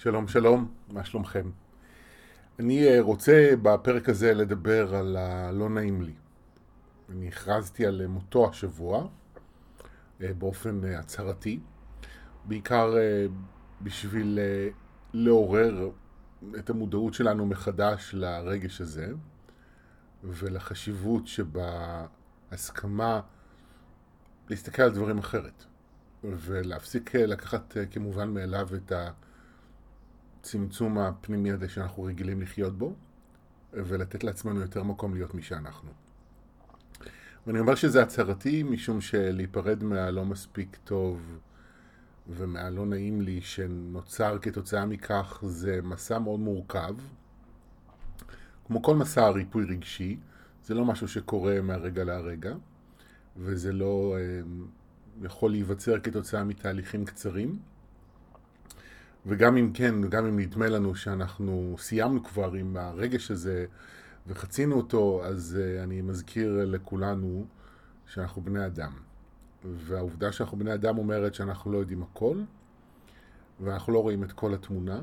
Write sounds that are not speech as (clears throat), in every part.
שלום שלום, מה שלומכם? אני אה, רוצה בפרק הזה לדבר על הלא נעים לי. אני הכרזתי על מותו השבוע אה, באופן אה, הצהרתי, בעיקר בשביל לעורר את המודעות שלנו מחדש לרגש הזה ולחשיבות שבהסכמה להסתכל על דברים אחרת ולהפסיק לקחת כמובן מאליו את ה... הצמצום הפנימי הזה שאנחנו רגילים לחיות בו, ולתת לעצמנו יותר מקום להיות מי שאנחנו. ואני אומר שזה הצהרתי משום שלהיפרד מהלא מספיק טוב ומהלא נעים לי שנוצר כתוצאה מכך זה מסע מאוד מורכב. כמו כל מסע ריפוי רגשי, זה לא משהו שקורה מהרגע להרגע, וזה לא אה, יכול להיווצר כתוצאה מתהליכים קצרים. וגם אם כן, גם אם נדמה לנו שאנחנו סיימנו כבר עם הרגש הזה וחצינו אותו, אז uh, אני מזכיר לכולנו שאנחנו בני אדם. והעובדה שאנחנו בני אדם אומרת שאנחנו לא יודעים הכל, ואנחנו לא רואים את כל התמונה.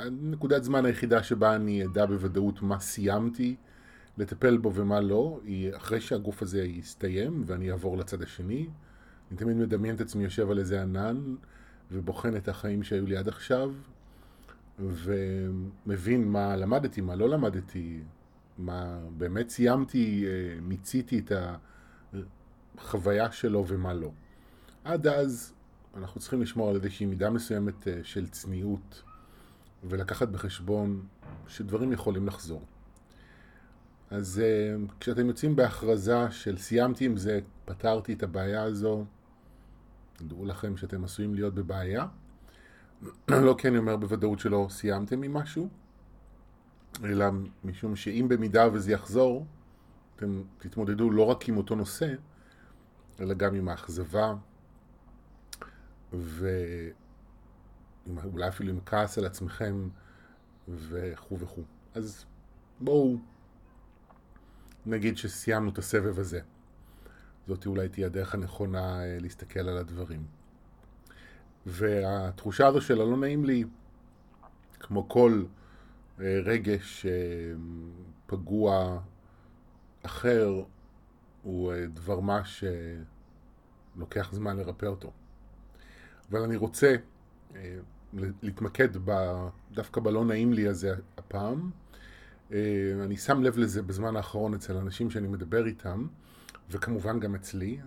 והנקודת זמן היחידה שבה אני אדע בוודאות מה סיימתי לטפל בו ומה לא, היא אחרי שהגוף הזה יסתיים ואני אעבור לצד השני. אני תמיד מדמיין את עצמי יושב על איזה ענן ובוחן את החיים שהיו לי עד עכשיו ומבין מה למדתי, מה לא למדתי, מה באמת סיימתי, אה, מיציתי את החוויה שלו ומה לא. עד אז אנחנו צריכים לשמור על איזושהי מידה מסוימת אה, של צניעות ולקחת בחשבון שדברים יכולים לחזור. אז אה, כשאתם יוצאים בהכרזה של סיימתי עם זה, פתרתי את הבעיה הזו, דעו לכם שאתם עשויים להיות בבעיה. (clears throat) לא כי אני אומר בוודאות שלא סיימתם עם משהו, אלא משום שאם במידה וזה יחזור, אתם תתמודדו לא רק עם אותו נושא, אלא גם עם האכזבה, ואולי אפילו עם כעס על עצמכם, וכו' וכו'. אז בואו נגיד שסיימנו את הסבב הזה. זאת אולי תהיה הדרך הנכונה אה, להסתכל על הדברים. והתחושה הזו של הלא נעים לי, כמו כל אה, רגש אה, פגוע אחר, הוא דבר מה שלוקח זמן לרפא אותו. אבל אני רוצה להתמקד דווקא בלא נעים לי הזה הפעם. אני שם לב לזה בזמן האחרון אצל אנשים שאני מדבר איתם, וכמובן גם אצלי.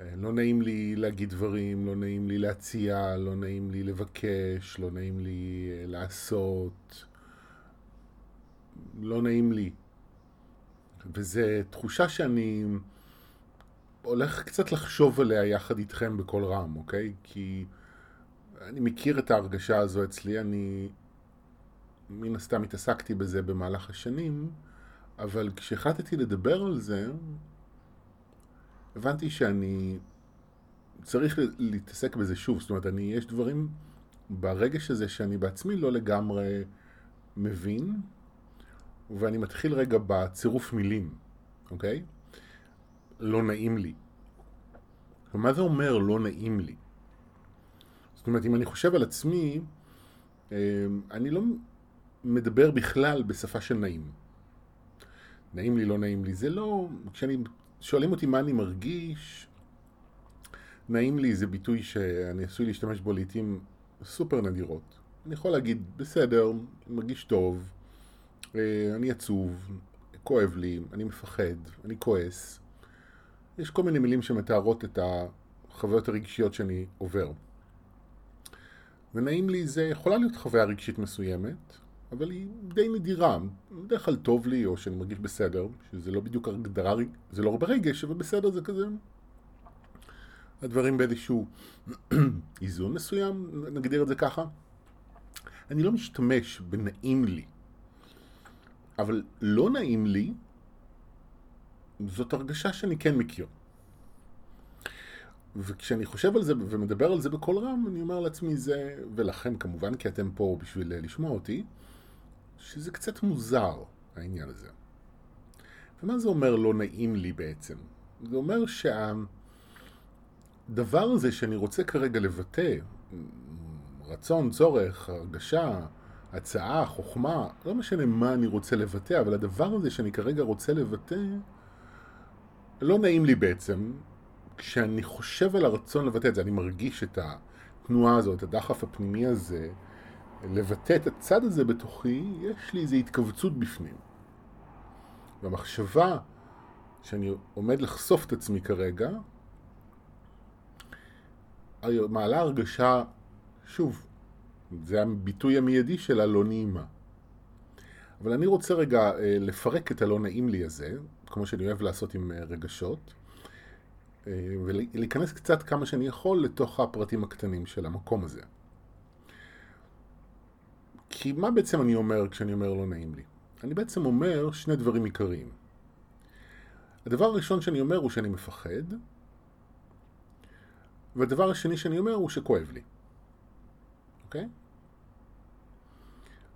אה, לא נעים לי להגיד דברים, לא נעים לי להציע, לא נעים לי לבקש, לא נעים לי אה, לעשות. לא נעים לי. וזו תחושה שאני הולך קצת לחשוב עליה יחד איתכם בקול רם, אוקיי? כי אני מכיר את ההרגשה הזו אצלי, אני מן הסתם התעסקתי בזה במהלך השנים, אבל כשהחלטתי לדבר על זה, הבנתי שאני צריך להתעסק בזה שוב. זאת אומרת, אני, יש דברים ברגש הזה שאני בעצמי לא לגמרי מבין, ואני מתחיל רגע בצירוף מילים, אוקיי? לא נעים לי. מה זה אומר לא נעים לי? זאת אומרת, אם אני חושב על עצמי, אה, אני לא מדבר בכלל בשפה של נעים. נעים לי, לא נעים לי. זה לא, כשאני שואלים אותי מה אני מרגיש, נעים לי זה ביטוי שאני עשוי להשתמש בו לעיתים סופר נדירות. אני יכול להגיד, בסדר, מרגיש טוב, אה, אני עצוב, כואב לי, אני מפחד, אני כועס. יש כל מיני מילים שמתארות את החוויות הרגשיות שאני עובר. ונעים לי זה יכולה להיות חוויה רגשית מסוימת, אבל היא די נדירה. בדרך כלל טוב לי, או שאני מרגיש בסדר, שזה לא בדיוק הגדרה, זה לא ברגש, אבל בסדר זה כזה. הדברים באיזשהו (clears throat) איזון מסוים, נגדיר את זה ככה. אני לא משתמש בנעים לי, אבל לא נעים לי, זאת הרגשה שאני כן מכיר. וכשאני חושב על זה ומדבר על זה בקול רם, אני אומר לעצמי זה, ולכם כמובן, כי אתם פה בשביל לשמוע אותי, שזה קצת מוזר, העניין הזה. ומה זה אומר לא נעים לי בעצם? זה אומר שהדבר הזה שאני רוצה כרגע לבטא, רצון, צורך, הרגשה, הצעה, חוכמה, לא משנה מה אני רוצה לבטא, אבל הדבר הזה שאני כרגע רוצה לבטא, לא נעים לי בעצם. כשאני חושב על הרצון לבטא את זה, אני מרגיש את התנועה הזאת, הדחף הפנימי הזה, לבטא את הצד הזה בתוכי, יש לי איזו התכווצות בפנים. והמחשבה שאני עומד לחשוף את עצמי כרגע, מעלה הרגשה, שוב, זה הביטוי המיידי שלה, לא נעימה. אבל אני רוצה רגע אה, לפרק את הלא נעים לי הזה, כמו שאני אוהב לעשות עם אה, רגשות, אה, ולהיכנס קצת כמה שאני יכול לתוך הפרטים הקטנים של המקום הזה. כי מה בעצם אני אומר כשאני אומר לא נעים לי? אני בעצם אומר שני דברים עיקריים. הדבר הראשון שאני אומר הוא שאני מפחד, והדבר השני שאני אומר הוא שכואב לי. אוקיי?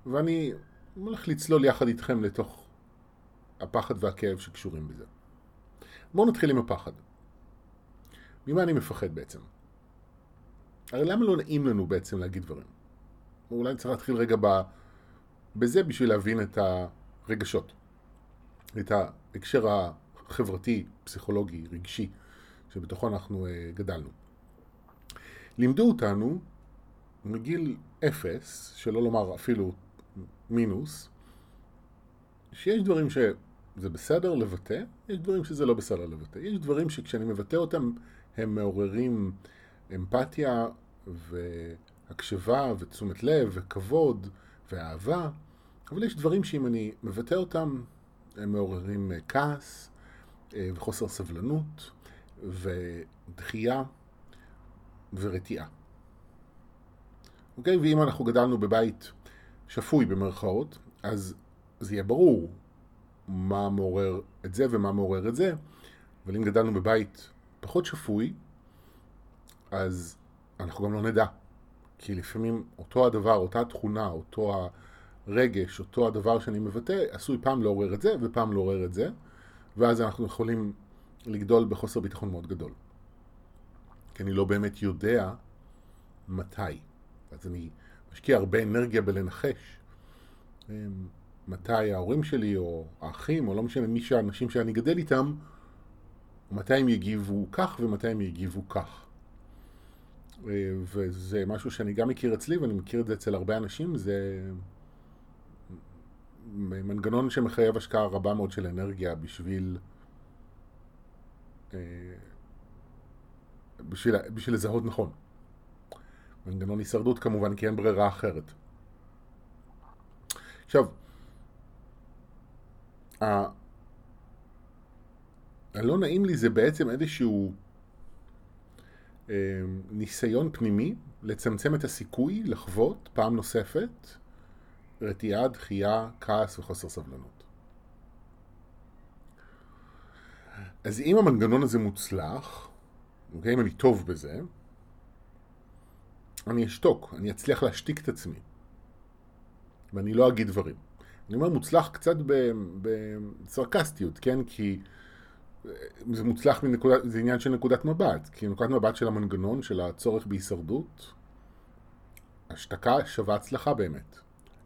ואני הולך לצלול יחד איתכם לתוך הפחד והכאב שקשורים בזה. בואו נתחיל עם הפחד. ממה אני מפחד בעצם? הרי למה לא נעים לנו בעצם להגיד דברים? אולי צריך להתחיל רגע ב... בזה בשביל להבין את הרגשות. את ההקשר החברתי, פסיכולוגי, רגשי, שבתוכו אנחנו uh, גדלנו. לימדו אותנו מגיל אפס, שלא לומר אפילו מינוס, שיש דברים שזה בסדר לבטא, יש דברים שזה לא בסדר לבטא. יש דברים שכשאני מבטא אותם הם מעוררים אמפתיה והקשבה ותשומת לב וכבוד ואהבה, אבל יש דברים שאם אני מבטא אותם הם מעוררים כעס אה, וחוסר סבלנות ודחייה ורתיעה. אוקיי? ואם אנחנו גדלנו בבית שפוי במרכאות, אז זה יהיה ברור מה מעורר את זה ומה מעורר את זה, אבל אם גדלנו בבית פחות שפוי, אז אנחנו גם לא נדע. כי לפעמים אותו הדבר, אותה תכונה, אותו הרגש, אותו הדבר שאני מבטא, עשוי פעם לעורר את זה ופעם לעורר את זה, ואז אנחנו יכולים לגדול בחוסר ביטחון מאוד גדול. כי אני לא באמת יודע מתי. אז אני משקיע הרבה אנרגיה בלנחש אמ, מתי ההורים שלי או האחים, או לא משנה מי שהאנשים שאני גדל איתם, מתי הם יגיבו כך ומתי הם יגיבו כך. אה, וזה משהו שאני גם מכיר אצלי ואני מכיר את זה אצל הרבה אנשים, זה מנגנון שמחייב השקעה רבה מאוד של אנרגיה בשביל אה, בשביל, בשביל לזהות נכון. מנגנון הישרדות כמובן, כי אין ברירה אחרת. עכשיו, ה... הלא נעים לי זה בעצם איזשהו ניסיון פנימי לצמצם את הסיכוי לחוות פעם נוספת רתיעה, דחייה, כעס וחוסר סבלנות. אז אם המנגנון הזה מוצלח, אוקיי, אם אני טוב בזה, אני אשתוק, אני אצליח להשתיק את עצמי. ואני לא אגיד דברים. אני אומר מוצלח קצת בסרקסטיות, כן? כי זה מוצלח מנקודת, זה עניין של נקודת מבט. כי נקודת מבט של המנגנון, של הצורך בהישרדות, השתקה שווה הצלחה באמת.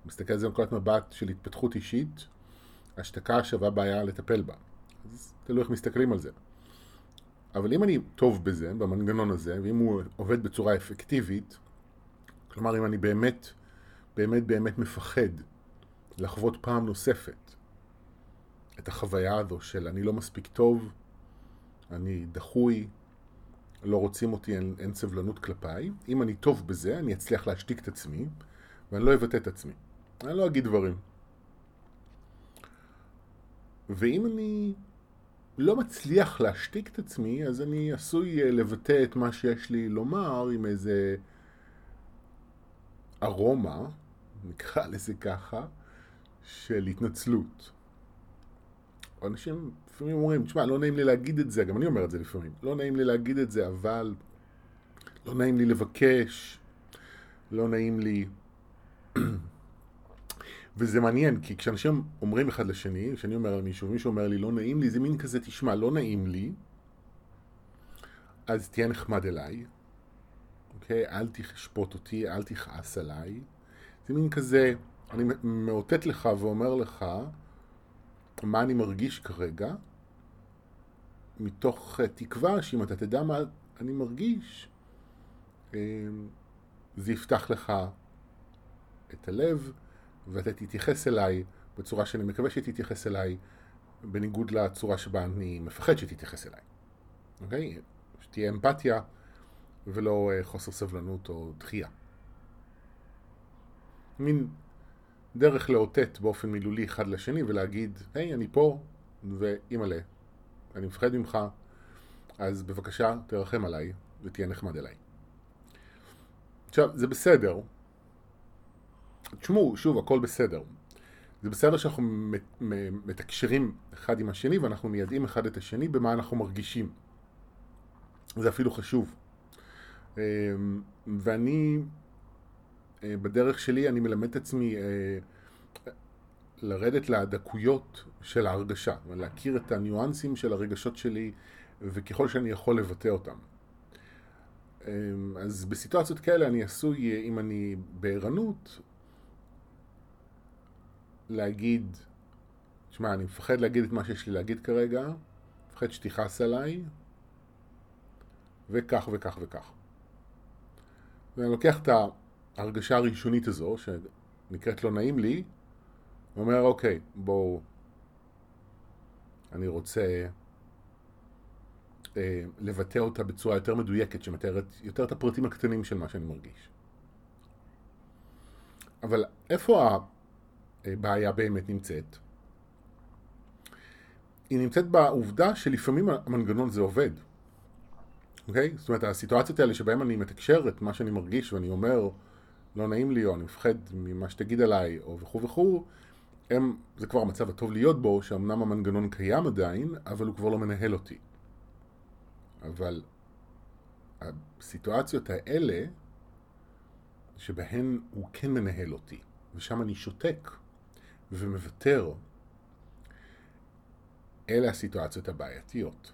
מסתכל על זה מנקודת מבט של התפתחות אישית, השתקה שווה בעיה לטפל בה. אז תלוי איך מסתכלים על זה. אבל אם אני טוב בזה, במנגנון הזה, ואם הוא עובד בצורה אפקטיבית, כלומר אם אני באמת, באמת באמת מפחד לחוות פעם נוספת את החוויה הזו של אני לא מספיק טוב, אני דחוי, לא רוצים אותי, אין, אין סבלנות כלפיי, אם אני טוב בזה, אני אצליח להשתיק את עצמי, ואני לא אבטא את עצמי. אני לא אגיד דברים. ואם אני לא מצליח להשתיק את עצמי, אז אני עשוי אה, לבטא את מה שיש לי לומר עם איזה ארומה, נקרא לזה ככה, של התנצלות. אנשים לפעמים אומרים, תשמע, לא נעים לי להגיד את זה, גם אני אומר את זה לפעמים, לא נעים לי להגיד את זה, אבל לא נעים לי לבקש, לא נעים לי... (clears throat) וזה מעניין, כי כשאנשים אומרים אחד לשני, כשאני אומר על מישהו, ומישהו אומר לי לא נעים לי, זה מין כזה, תשמע, לא נעים לי, אז תהיה נחמד אליי, אוקיי? אל תשפוט אותי, אל תכעס עליי. זה מין כזה, אני מאותת לך ואומר לך מה אני מרגיש כרגע, מתוך תקווה שאם אתה תדע מה אני מרגיש, אה, זה יפתח לך את הלב, ואתה תתייחס אליי בצורה שאני מקווה שתתייחס אליי, בניגוד לצורה שבה אני מפחד שתתייחס אליי. אוקיי? שתהיה אמפתיה ולא אה, חוסר סבלנות או דחייה. מין דרך לאותת באופן מילולי אחד לשני ולהגיד, היי, אני פה, ואימא'לה, אני מפחד ממך, אז בבקשה, תרחם עליי ותהיה נחמד אליי. עכשיו, זה בסדר. תשמעו, שוב, הכל בסדר. זה בסדר שאנחנו מתקשרים אחד עם השני ואנחנו מיידעים אחד את השני במה אנחנו מרגישים. זה אפילו חשוב. אמ, ואני, בדרך שלי, אני מלמד את עצמי אה, לרדת לדקויות של ההרגשה, להכיר את הניואנסים של הרגשות שלי, וככל שאני יכול לבטא אותם. אמ, אז בסיטואציות כאלה אני עשוי, אם אני בערנות, להגיד, תשמע, אני מפחד להגיד את מה שיש לי להגיד כרגע, מפחד שתכעס עליי, וכך וכך וכך. ואני לוקח את ההרגשה הראשונית הזו, שנקראת לא נעים לי, ואומר, אוקיי, בואו, אני רוצה אה, לבטא אותה בצורה יותר מדויקת, שמתארת יותר את הפרטים הקטנים של מה שאני מרגיש. אבל איפה הבעיה באמת נמצאת? היא נמצאת בעובדה שלפעמים המנגנון זה עובד. אוקיי? זאת אומרת, הסיטואציות האלה שבהן אני מתקשר את מה שאני מרגיש ואני אומר, לא נעים לי, או אני מפחד ממה שתגיד עליי, או וכו' וכו', הם, זה כבר המצב הטוב להיות בו, שאומנם המנגנון קיים עדיין, אבל הוא כבר לא מנהל אותי. אבל הסיטואציות האלה, שבהן הוא כן מנהל אותי, ושם אני שותק ומוותר, אלה הסיטואציות הבעייתיות.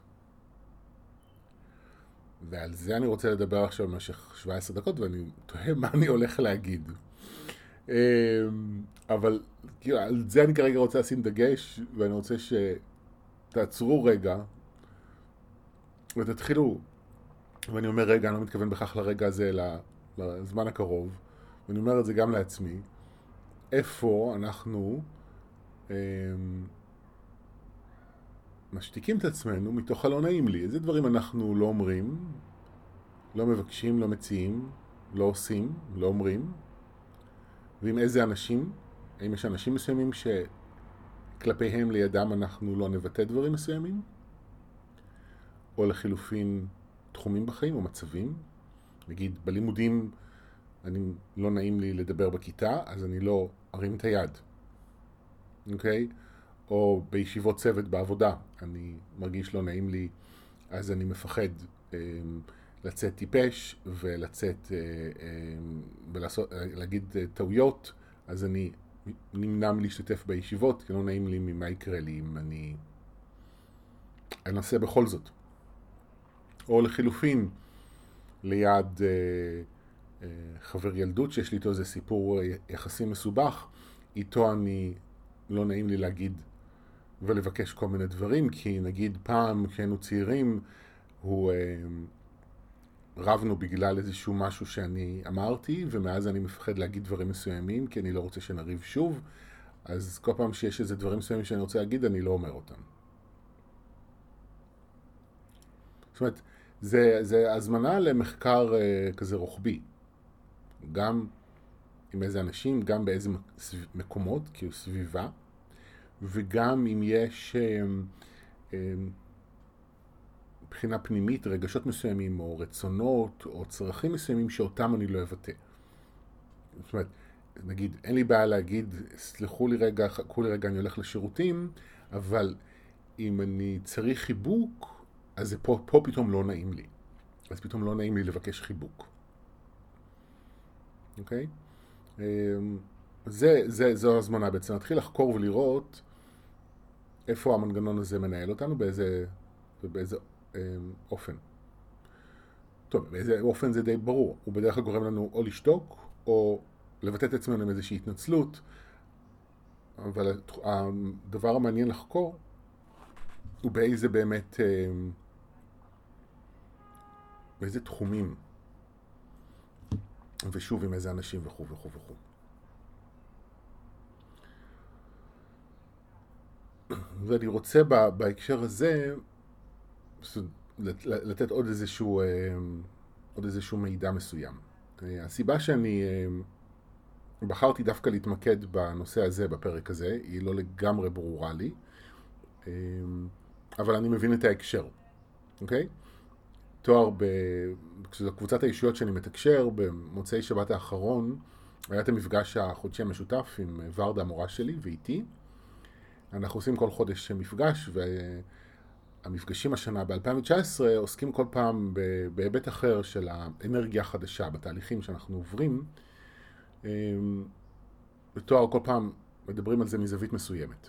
ועל זה אני רוצה לדבר עכשיו במשך 17 דקות, ואני תוהה מה אני הולך להגיד. אמ, אבל כאילו, על זה אני כרגע רוצה לשים דגש, ואני רוצה שתעצרו רגע, ותתחילו, ואני אומר רגע, אני לא מתכוון בכך לרגע הזה, אלא לזמן הקרוב, ואני אומר את זה גם לעצמי, איפה אנחנו אמ, משתיקים את עצמנו מתוך הלא נעים לי. איזה דברים אנחנו לא אומרים, לא מבקשים, לא מציעים, לא עושים, לא אומרים, ועם איזה אנשים, האם יש אנשים מסוימים שכלפיהם לידם אנחנו לא נבטא דברים מסוימים, או לחילופין תחומים בחיים או מצבים, נגיד בלימודים אני לא נעים לי לדבר בכיתה, אז אני לא ארים את היד, אוקיי? Okay? או בישיבות צוות בעבודה, אני מרגיש לא נעים לי, אז אני מפחד אה, לצאת טיפש ולצאת, אה, אה, ולעשות, להגיד טעויות, אז אני נמנע מלהשתתף בישיבות, כי לא נעים לי ממה יקרה לי אם אני אנסה בכל זאת. או לחילופין, ליד חבר ילדות שיש לי איתו איזה סיפור יחסי מסובך, איתו אני, לא נעים לי להגיד ולבקש כל מיני דברים, כי נגיד פעם כשהיינו צעירים, הוא... אה, רבנו בגלל איזשהו משהו שאני אמרתי, ומאז אני מפחד להגיד דברים מסוימים, כי אני לא רוצה שנריב שוב, אז כל פעם שיש איזה דברים מסוימים שאני רוצה להגיד, אני לא אומר אותם. זאת אומרת, זה, זה הזמנה למחקר uh, כזה רוחבי. גם עם איזה אנשים, גם באיזה מקומות, כאילו סביבה, וגם אם יש אמ, אמ, מבחינה פנימית רגשות מסוימים, או רצונות, או צרכים מסוימים שאותם אני לא אבטא. זאת אומרת, נגיד, אין לי בעיה להגיד, סלחו לי רגע, חכו לי רגע, אני הולך לשירותים, אבל אם אני צריך חיבוק, אז זה פה, פה פתאום לא נעים לי. אז פתאום לא נעים לי לבקש חיבוק. אוקיי? אמ, זה, זה, זו הזמנה בעצם, להתחיל לחקור ולראות איפה המנגנון הזה מנהל אותנו, באיזה, ובאיזה אה, אופן. טוב, באיזה אופן זה די ברור. הוא בדרך כלל גורם לנו או לשתוק, או לבטא את עצמנו עם איזושהי התנצלות, אבל הדבר המעניין לחקור הוא באיזה באמת, אה, באיזה תחומים, ושוב עם איזה אנשים וכו' וכו' וכו'. ואני רוצה בהקשר הזה לתת עוד איזשהו, אה, עוד איזשהו מידע מסוים. אה, הסיבה שאני בחרתי דווקא להתמקד בנושא הזה, בפרק הזה, היא לא לגמרי ברורה לי, אבל אני מבין את ההקשר, אוקיי? תואר ב... כשזו קבוצת האישיות שאני מתקשר, במוצאי שבת האחרון היה את המפגש החודשי המשותף עם ורדה המורה שלי ואיתי. אנחנו עושים כל חודש מפגש, והמפגשים השנה ב-2019 עוסקים כל פעם בהיבט אחר של האנרגיה החדשה, בתהליכים שאנחנו עוברים. אמ, בתואר כל פעם מדברים על זה מזווית מסוימת.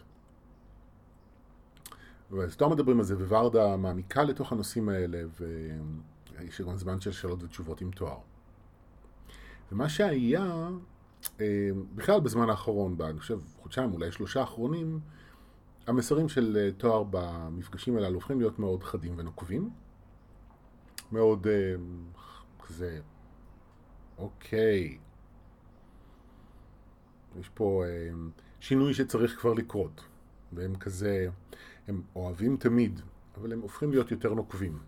וסתום מדברים על זה, וורדה מעמיקה לתוך הנושאים האלה, ויש גם זמן של שאלות ותשובות עם תואר. ומה שהיה, אמ, בכלל בזמן האחרון, אני חושב חודשיים, אולי שלושה האחרונים, המסרים של אה, תואר במפגשים הללו הופכים להיות מאוד חדים ונוקבים. מאוד אמ, כזה, אוקיי, יש פה אה, שינוי שצריך כבר לקרות, והם כזה, הם אוהבים תמיד, אבל הם הופכים להיות יותר נוקבים.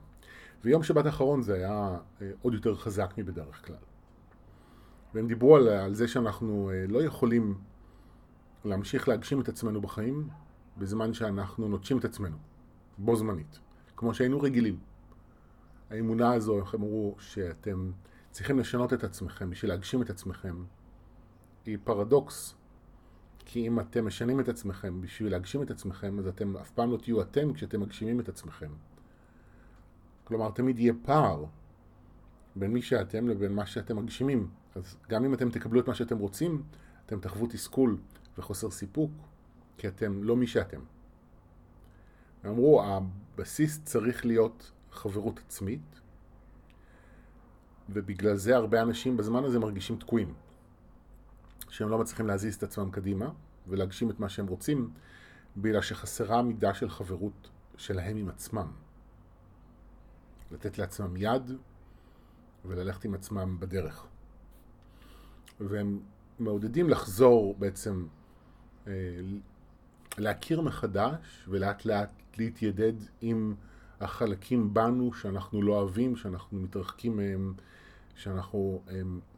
ויום שבת האחרון זה היה אה, עוד יותר חזק מבדרך כלל. והם דיברו על, על זה שאנחנו אה, לא יכולים להמשיך להגשים את עצמנו בחיים בזמן שאנחנו נוטשים את עצמנו, בו זמנית, כמו שהיינו רגילים. האמונה הזו, איך אמרו, שאתם צריכים לשנות את עצמכם בשביל להגשים את עצמכם, היא פרדוקס. כי אם אתם משנים את עצמכם בשביל להגשים את עצמכם, אז אתם אף פעם לא תהיו אתם כשאתם מגשימים את עצמכם. כלומר, תמיד יהיה פער בין מי שאתם לבין מה שאתם מגשימים. אז גם אם אתם תקבלו את מה שאתם רוצים, אתם תחוו תסכול וחוסר סיפוק, כי אתם לא מי שאתם. אמרו, הבסיס צריך להיות חברות עצמית, ובגלל זה הרבה אנשים בזמן הזה מרגישים תקועים. שהם לא מצליחים להזיז את עצמם קדימה ולהגשים את מה שהם רוצים, בגלל שחסרה מידה של חברות שלהם עם עצמם. לתת לעצמם יד וללכת עם עצמם בדרך. והם מעודדים לחזור בעצם, אה, להכיר מחדש ולאט לאט להתיידד עם החלקים בנו שאנחנו לא אוהבים, שאנחנו מתרחקים מהם, שאנחנו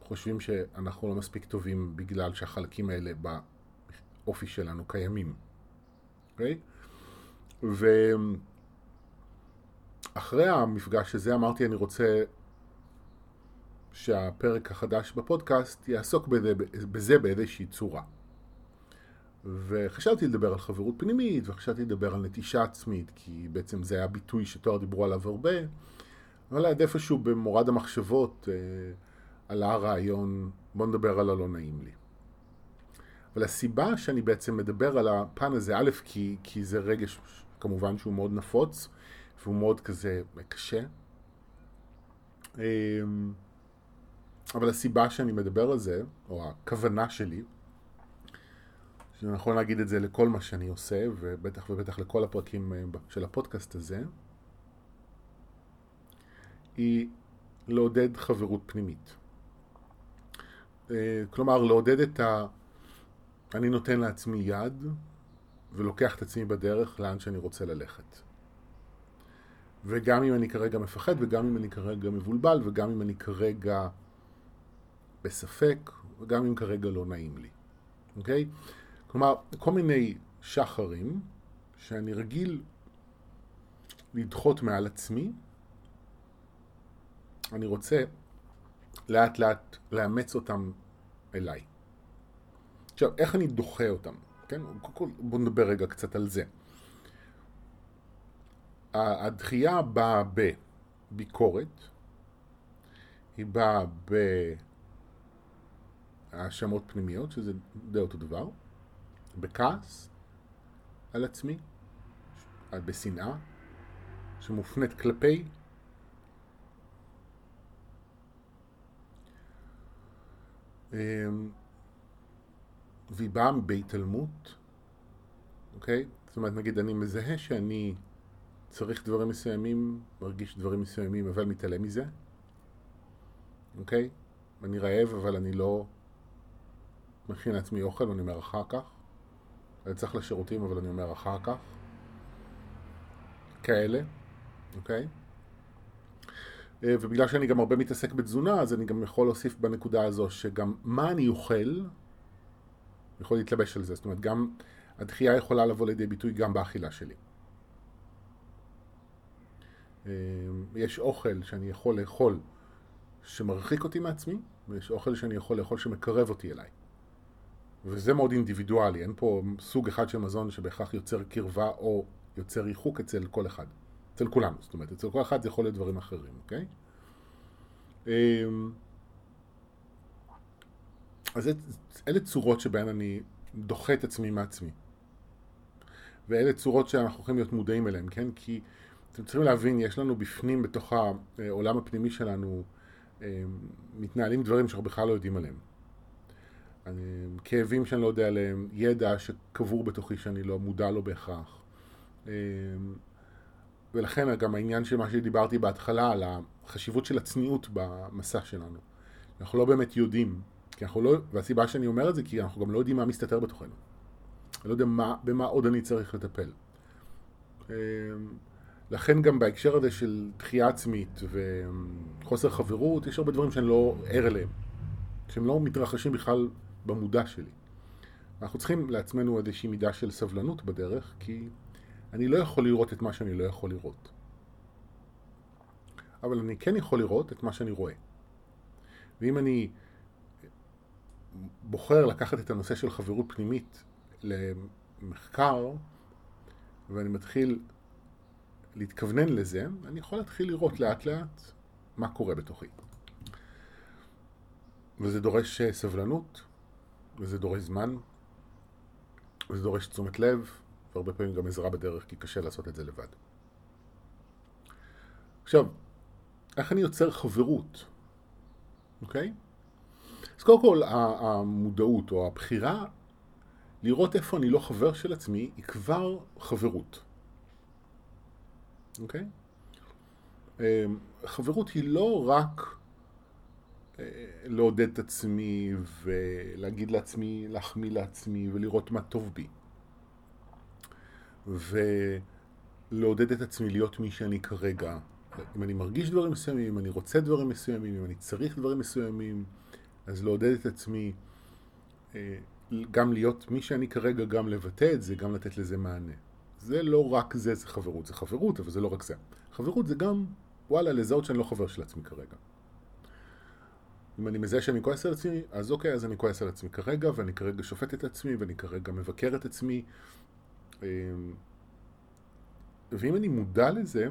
חושבים שאנחנו לא מספיק טובים בגלל שהחלקים האלה באופי שלנו קיימים. אוקיי? Okay? ואחרי המפגש הזה אמרתי אני רוצה שהפרק החדש בפודקאסט יעסוק בזה, בזה באיזושהי צורה. וחשבתי לדבר על חברות פנימית, וחשבתי לדבר על נטישה עצמית, כי בעצם זה היה ביטוי שתואר דיברו עליו הרבה, אבל עד איפשהו במורד המחשבות אה, עלה הרעיון, בוא נדבר על הלא נעים לי. אבל הסיבה שאני בעצם מדבר על הפן הזה, א', כי, כי זה רגש כמובן שהוא מאוד נפוץ, והוא מאוד כזה קשה. אמ, אבל הסיבה שאני מדבר על זה, או הכוונה שלי, שזה נכון להגיד את זה לכל מה שאני עושה, ובטח ובטח לכל הפרקים אה, של הפודקאסט הזה, היא לעודד חברות פנימית. אה, כלומר, לעודד את ה... אני נותן לעצמי יד ולוקח את עצמי בדרך לאן שאני רוצה ללכת. וגם אם אני כרגע מפחד, וגם אם אני כרגע מבולבל, וגם אם אני כרגע בספק, וגם אם כרגע לא נעים לי. אוקיי? כלומר, כל מיני שחרים שאני רגיל לדחות מעל עצמי, אני רוצה לאט לאט לאמץ אותם אליי. עכשיו, איך אני דוחה אותם? כן? בואו נדבר רגע קצת על זה. הדחייה באה בביקורת, היא באה בהאשמות פנימיות, שזה די אותו דבר, בכעס על עצמי, בשנאה, שמופנית כלפי אמ, והיא באה בהתעלמות, אוקיי? זאת אומרת, נגיד אני מזהה שאני צריך דברים מסוימים, מרגיש דברים מסוימים, אבל מתעלם מזה, אוקיי? אני רעב, אבל אני לא מכין לעצמי אוכל, אני אומר אחר כך. אני צריך לשירותים, אבל אני אומר אחר כך. כאלה, אוקיי? אה, ובגלל שאני גם הרבה מתעסק בתזונה, אז אני גם יכול להוסיף בנקודה הזו שגם מה אני אוכל, יכול להתלבש על זה. זאת אומרת, גם הדחייה יכולה לבוא לידי ביטוי גם באכילה שלי. אה, יש אוכל שאני יכול לאכול שמרחיק אותי מעצמי, ויש אוכל שאני יכול לאכול שמקרב אותי אליי. וזה מאוד אינדיבידואלי, אין פה סוג אחד של מזון שבהכרח יוצר קרבה או יוצר ריחוק אצל כל אחד. אצל כולנו, זאת אומרת, אצל כל אחד זה יכול להיות דברים אחרים, אוקיי? אמ, אז אלה צורות שבהן אני דוחה את עצמי מעצמי. ואלה צורות שאנחנו יכולים להיות מודעים אליהן, כן? כי אתם צריכים להבין, יש לנו בפנים, בתוך העולם הפנימי שלנו, אמ, מתנהלים דברים שאנחנו בכלל לא יודעים עליהם. כאבים שאני לא יודע עליהם, ידע שקבור בתוכי שאני לא מודע לו בהכרח. אמ, ולכן גם העניין של מה שדיברתי בהתחלה, על החשיבות של הצניעות במסע שלנו. אנחנו לא באמת יודעים, כי אנחנו לא, והסיבה שאני אומר את זה, כי אנחנו גם לא יודעים מה מסתתר בתוכנו. אני לא יודע מה, במה עוד אני צריך לטפל. אמ, לכן גם בהקשר הזה של דחייה עצמית וחוסר חברות, יש הרבה דברים שאני לא ער אליהם, שהם לא מתרחשים בכלל במודע שלי. אנחנו צריכים לעצמנו איזושהי מידה של סבלנות בדרך, כי אני לא יכול לראות את מה שאני לא יכול לראות. אבל אני כן יכול לראות את מה שאני רואה. ואם אני בוחר לקחת את הנושא של חברות פנימית למחקר, ואני מתחיל להתכוונן לזה, אני יכול להתחיל לראות לאט לאט מה קורה בתוכי. וזה דורש סבלנות, וזה דורש זמן, וזה דורש תשומת לב, והרבה פעמים גם עזרה בדרך, כי קשה לעשות את זה לבד. עכשיו, איך אני יוצר חברות, אוקיי? אז קודם כל, המודעות או הבחירה לראות איפה אני לא חבר של עצמי, היא כבר חברות. אוקיי? אמ, חברות היא לא רק לעודד את עצמי ולהגיד לעצמי, להחמיא לעצמי ולראות מה טוב בי. ולעודד את עצמי להיות מי שאני כרגע. אם אני מרגיש דברים מסוימים, אם אני רוצה דברים מסוימים, אם אני צריך דברים מסוימים, אז לעודד את עצמי אה, גם להיות מי שאני כרגע, גם לבטא את זה, גם לתת לזה מענה. זה לא רק זה, זה חברות. זה חברות, אבל זה לא רק זה. חברות זה גם, וואלה, לזהות שאני לא חבר של עצמי כרגע. אם אני מזהה שאני כועס על עצמי, אז אוקיי, אז אני כועס על עצמי כרגע, ואני כרגע שופט את עצמי, ואני כרגע מבקר את עצמי. אמ, ואם אני מודע לזה,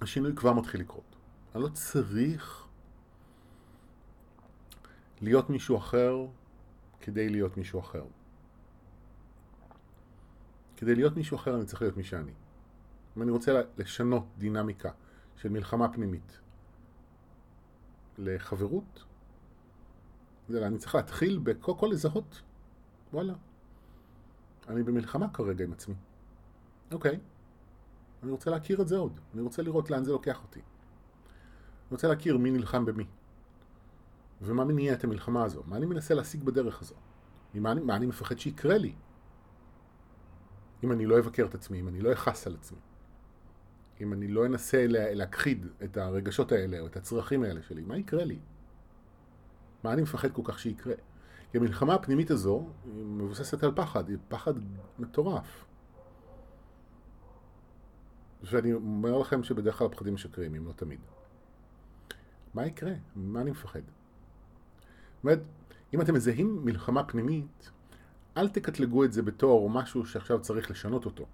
השינוי כבר מתחיל לקרות. אני לא צריך להיות מישהו אחר כדי להיות מישהו אחר. כדי להיות מישהו אחר אני צריך להיות מי שאני. אם אני רוצה לשנות דינמיקה של מלחמה פנימית לחברות, אני צריך להתחיל בקודם כל לזהות, וואלה, אני במלחמה כרגע עם עצמי. אוקיי, אני רוצה להכיר את זה עוד, אני רוצה לראות לאן זה לוקח אותי. אני רוצה להכיר מי נלחם במי. ומה מניע את המלחמה הזו? מה אני מנסה להשיג בדרך הזו? ממה אני, מה אני מפחד שיקרה לי? אם אני לא אבקר את עצמי, אם אני לא אכעס על עצמי, אם אני לא אנסה להכחיד את הרגשות האלה או את הצרכים האלה שלי, מה יקרה לי? מה אני מפחד כל כך שיקרה? כי המלחמה הפנימית הזו מבוססת על פחד, היא פחד מטורף. ואני אומר לכם שבדרך כלל הפחדים משקרים, אם לא תמיד. מה יקרה? מה אני מפחד? זאת אומרת, אם אתם מזהים מלחמה פנימית, אל תקטלגו את זה בתור משהו שעכשיו צריך לשנות אותו.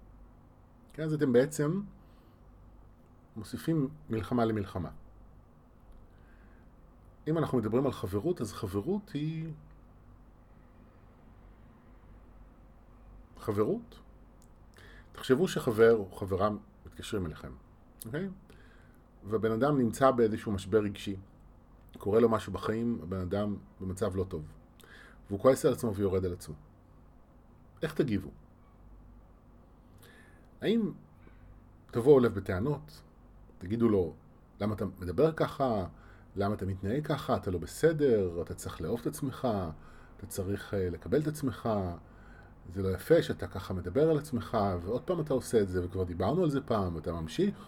כן, אז אתם בעצם מוסיפים מלחמה למלחמה. אם אנחנו מדברים על חברות, אז חברות היא... חברות. תחשבו שחבר או חברה מתקשרים אליכם, אוקיי? והבן אדם נמצא באיזשהו משבר רגשי. קורה לו משהו בחיים, הבן אדם במצב לא טוב. והוא כועס על עצמו ויורד על עצמו. איך תגיבו? האם תבואו לב בטענות, תגידו לו, למה אתה מדבר ככה? למה אתה מתנהג ככה? אתה לא בסדר? אתה צריך לאהוב את עצמך? אתה צריך אה, לקבל את עצמך? זה לא יפה שאתה ככה מדבר על עצמך, ועוד פעם אתה עושה את זה, וכבר דיברנו על זה פעם, ואתה ממשיך.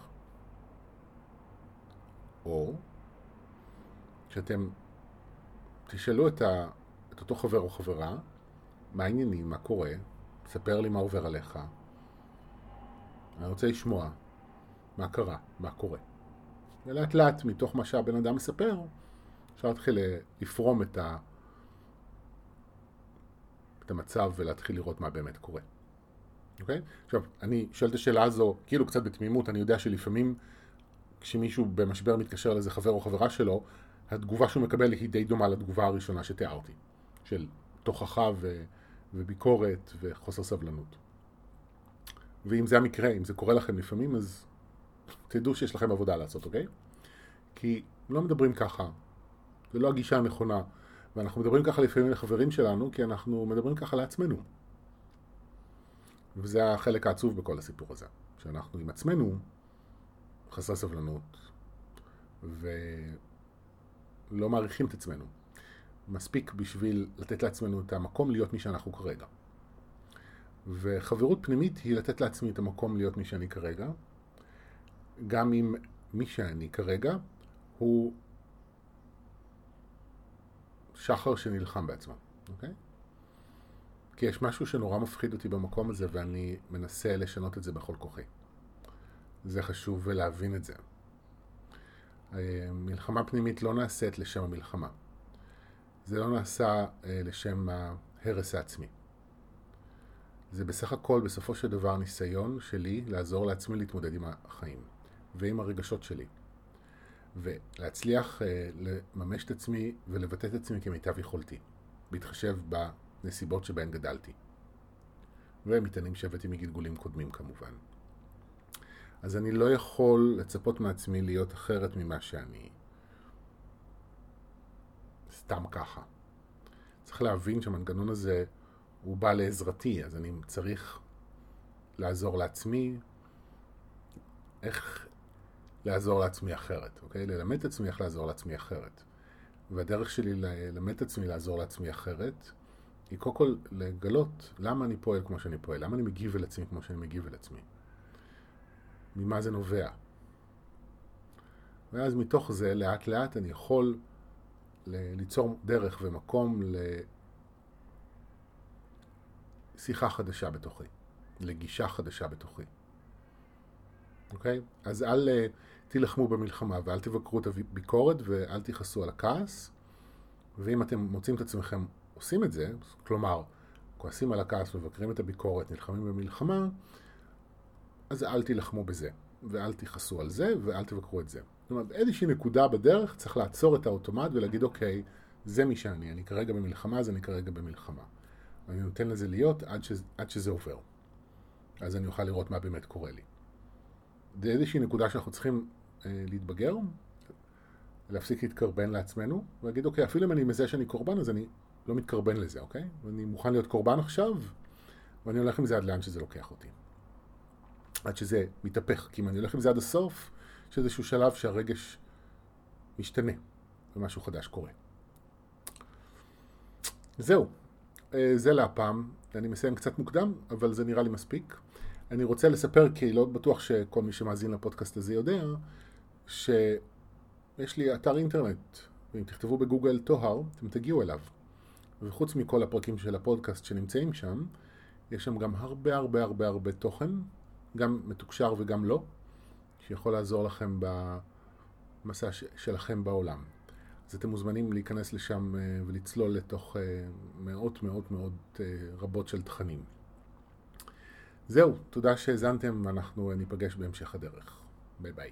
או שאתם תשאלו את, ה, את אותו חבר או חברה, מה העניינים, מה קורה, ספר לי מה עובר עליך. אני רוצה לשמוע מה קרה, מה קורה. ולאט לאט, מתוך מה שהבן אדם מספר, אפשר להתחיל לפרום את, ה, את המצב ולהתחיל לראות מה באמת קורה. אוקיי? עכשיו, אני שואל את השאלה הזו, כאילו קצת בתמימות, אני יודע שלפעמים כשמישהו במשבר מתקשר לאיזה חבר או חברה שלו, התגובה שהוא מקבל היא די דומה לתגובה הראשונה שתיארתי, של תוכחה ו... וביקורת וחוסר סבלנות. ואם זה המקרה, אם זה קורה לכם לפעמים, אז תדעו שיש לכם עבודה לעשות, אוקיי? כי לא מדברים ככה, זה לא הגישה הנכונה, ואנחנו מדברים ככה לפעמים לחברים שלנו, כי אנחנו מדברים ככה לעצמנו. וזה החלק העצוב בכל הסיפור הזה, שאנחנו עם עצמנו חסרי סבלנות, ולא מעריכים את עצמנו. מספיק בשביל לתת לעצמנו את המקום להיות מי שאנחנו כרגע. וחברות פנימית היא לתת לעצמי את המקום להיות מי שאני כרגע, גם אם מי שאני כרגע הוא שחר שנלחם בעצמו, אוקיי? כי יש משהו שנורא מפחיד אותי במקום הזה ואני מנסה לשנות את זה בכל כוחי. זה חשוב להבין את זה. מלחמה פנימית לא נעשית לשם המלחמה. זה לא נעשה אה, לשם ההרס העצמי. זה בסך הכל, בסופו של דבר, ניסיון שלי לעזור לעצמי להתמודד עם החיים ועם הרגשות שלי. ולהצליח אה, לממש את עצמי ולבטא את עצמי כמיטב יכולתי, בהתחשב בנסיבות שבהן גדלתי. ומטענים שהבאתי מגלגולים קודמים כמובן. אז אני לא יכול לצפות מעצמי להיות אחרת ממה שאני. סתם ככה. צריך להבין שהמנגנון הזה הוא בא לעזרתי, אז אני צריך לעזור לעצמי איך לעזור לעצמי אחרת, אוקיי? ללמד את עצמי איך לעזור לעצמי אחרת. והדרך שלי ללמד את עצמי לעזור לעצמי אחרת היא קודם כל לגלות למה אני פועל כמו שאני פועל, למה אני מגיב אל עצמי כמו שאני מגיב אל עצמי. ממה זה נובע. ואז מתוך זה, לאט לאט אני יכול ליצור דרך ומקום לשיחה חדשה בתוכי, לגישה חדשה בתוכי. אוקיי? אז אל אה, תילחמו במלחמה ואל תבקרו את הביקורת ואל תכעסו על הכעס. ואם אתם מוצאים את עצמכם עושים את זה, כלומר, כועסים על הכעס, מבקרים את הביקורת, נלחמים במלחמה, אז אל תילחמו בזה, ואל תכעסו על זה, ואל תבקרו את זה. זאת אומרת, באיזושהי נקודה בדרך צריך לעצור את האוטומט ולהגיד, אוקיי, זה מי שאני, אני כרגע במלחמה, אז אני כרגע במלחמה. ואני נותן לזה להיות עד, ש... עד שזה עובר. אז אני אוכל לראות מה באמת קורה לי. זה איזושהי נקודה שאנחנו צריכים להתבגר, להפסיק להתקרבן לעצמנו, ולהגיד, אוקיי, אפילו אם אני מזהה שאני קורבן, אז אני לא מתקרבן לזה, אוקיי? ואני מוכן להיות קורבן עכשיו, ואני הולך עם זה עד לאן שזה לוקח אותי. עד שזה מתהפך, כי אם אני הולך עם זה עד הסוף, יש איזשהו שלב שהרגש משתנה, ומשהו חדש קורה. זהו, אה, זה להפעם. אני מסיים קצת מוקדם, אבל זה נראה לי מספיק. אני רוצה לספר, כי לא בטוח שכל מי שמאזין לפודקאסט הזה יודע, שיש לי אתר אינטרנט, ואם תכתבו בגוגל טוהר, אתם תגיעו אליו. וחוץ מכל הפרקים של הפודקאסט שנמצאים שם, יש שם גם הרבה הרבה הרבה הרבה תוכן, גם מתוקשר וגם לא, שיכול לעזור לכם במסע שלכם בעולם. אז אתם מוזמנים להיכנס לשם אה, ולצלול לתוך אה, מאות מאות מאות אה, רבות של תכנים. זהו, תודה שהאזנתם ואנחנו ניפגש בהמשך הדרך. ביי ביי.